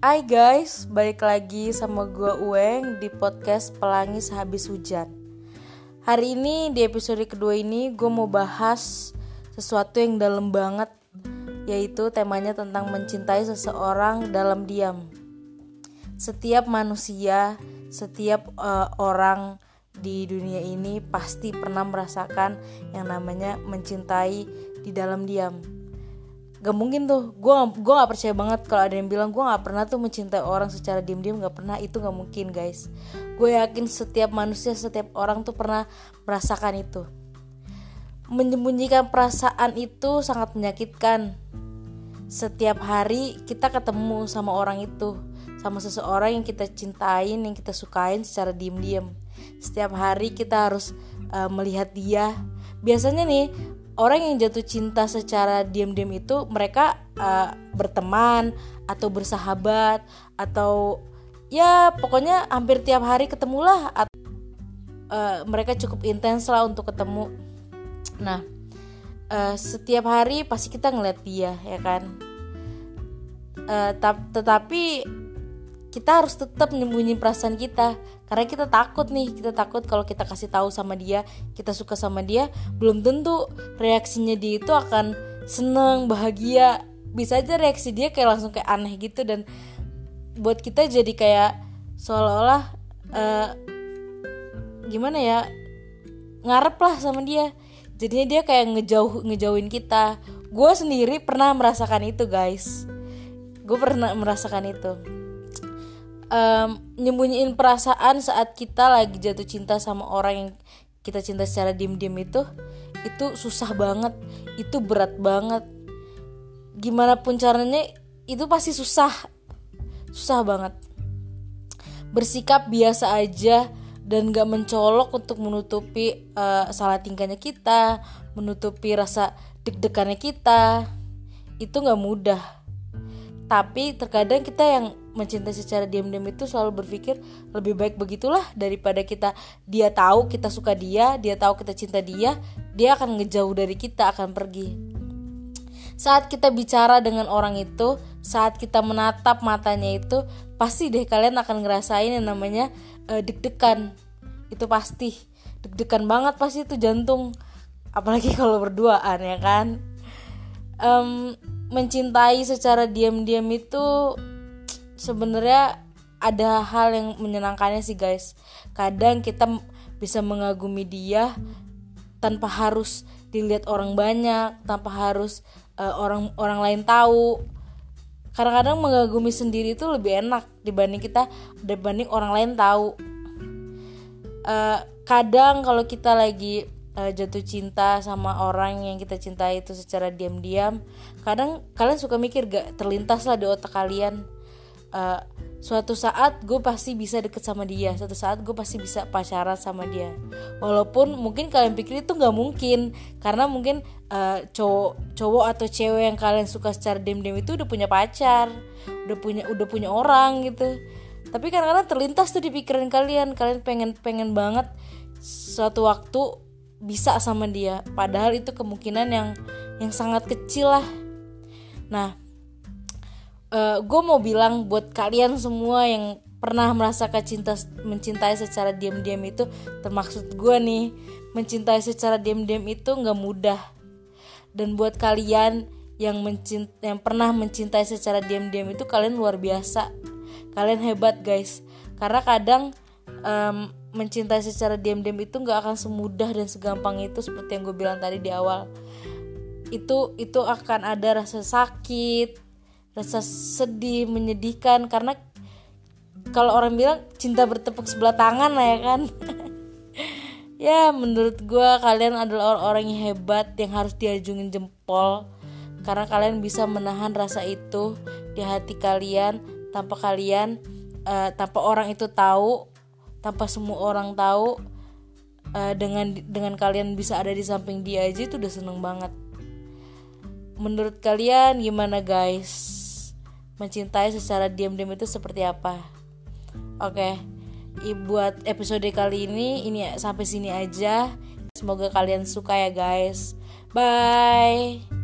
Hai guys, balik lagi sama gue Ueng di podcast Pelangi Sehabis Hujan. Hari ini di episode kedua ini gue mau bahas sesuatu yang dalam banget Yaitu temanya tentang mencintai seseorang dalam diam. Setiap manusia, setiap uh, orang di dunia ini pasti pernah merasakan yang namanya mencintai di dalam diam gak mungkin tuh. Gue gue gak percaya banget kalau ada yang bilang gue gak pernah tuh mencintai orang secara diem-diem. Gak pernah. Itu gak mungkin guys. Gue yakin setiap manusia setiap orang tuh pernah merasakan itu. Menyembunyikan perasaan itu sangat menyakitkan. Setiap hari kita ketemu sama orang itu sama seseorang yang kita cintain yang kita sukain secara diem-diem. Setiap hari kita harus uh, melihat dia. Biasanya nih orang yang jatuh cinta secara diam-diam itu mereka uh, berteman atau bersahabat atau ya pokoknya hampir tiap hari ketemulah atau uh, mereka cukup intens lah untuk ketemu. Nah uh, setiap hari pasti kita ngeliat dia ya kan? Uh, tetapi kita harus tetap menyembunyi perasaan kita. Karena kita takut nih kita takut kalau kita kasih tahu sama dia kita suka sama dia belum tentu reaksinya dia itu akan seneng bahagia. Bisa aja reaksi dia kayak langsung kayak aneh gitu dan buat kita jadi kayak seolah-olah uh, gimana ya ngarep lah sama dia. Jadinya dia kayak ngejauh ngejauhin kita. Gue sendiri pernah merasakan itu guys. Gue pernah merasakan itu um, nyembunyiin perasaan saat kita lagi jatuh cinta sama orang yang kita cinta secara diem-diem itu itu susah banget itu berat banget. Gimana pun caranya itu pasti susah susah banget. Bersikap biasa aja dan gak mencolok untuk menutupi uh, salah tingkahnya kita menutupi rasa deg-degannya kita itu gak mudah. Tapi terkadang kita yang mencintai secara diam-diam itu selalu berpikir lebih baik begitulah daripada kita dia tahu kita suka dia, dia tahu kita cinta dia, dia akan ngejauh dari kita, akan pergi. Saat kita bicara dengan orang itu, saat kita menatap matanya itu, pasti deh kalian akan ngerasain yang namanya uh, deg-degan. Itu pasti deg-degan banget pasti itu jantung. Apalagi kalau berduaan ya kan. Um, mencintai secara diam-diam itu sebenarnya ada hal yang menyenangkannya sih guys. Kadang kita bisa mengagumi dia tanpa harus dilihat orang banyak, tanpa harus uh, orang orang lain tahu. Kadang-kadang mengagumi sendiri itu lebih enak dibanding kita dibanding orang lain tahu. Uh, kadang kalau kita lagi uh, jatuh cinta sama orang yang kita cintai itu secara diam-diam kadang kalian suka mikir gak terlintas lah di otak kalian uh, suatu saat gue pasti bisa deket sama dia. Suatu saat gue pasti bisa pacaran sama dia. Walaupun mungkin kalian pikir itu nggak mungkin. Karena mungkin uh, cowok cowok atau cewek yang kalian suka secara diam-diam itu udah punya pacar. Udah punya udah punya orang gitu. Tapi kadang-kadang terlintas tuh di pikiran kalian. Kalian pengen pengen banget suatu waktu bisa sama dia. Padahal itu kemungkinan yang yang sangat kecil lah. Nah uh, eh, gue mau bilang buat kalian semua yang pernah merasakan cinta mencintai secara diam-diam itu termaksud gue nih mencintai secara diam-diam itu nggak mudah. Dan buat kalian yang mencint yang pernah mencintai secara diam-diam itu kalian luar biasa. Kalian hebat guys. Karena kadang um, mencintai secara diam-diam itu nggak akan semudah dan segampang itu seperti yang gue bilang tadi di awal. Itu itu akan ada rasa sakit rasa sedih menyedihkan karena kalau orang bilang cinta bertepuk sebelah tangan lah ya kan. Ya menurut gue kalian adalah orang-orang yang hebat yang harus diajungin jempol karena kalian bisa menahan rasa itu di hati kalian tanpa kalian uh, tanpa orang itu tahu tanpa semua orang tahu uh, dengan dengan kalian bisa ada di samping dia aja itu udah seneng banget. Menurut kalian gimana guys mencintai secara diam-diam itu seperti apa. Oke okay. buat episode kali ini ini sampai sini aja. Semoga kalian suka ya guys. Bye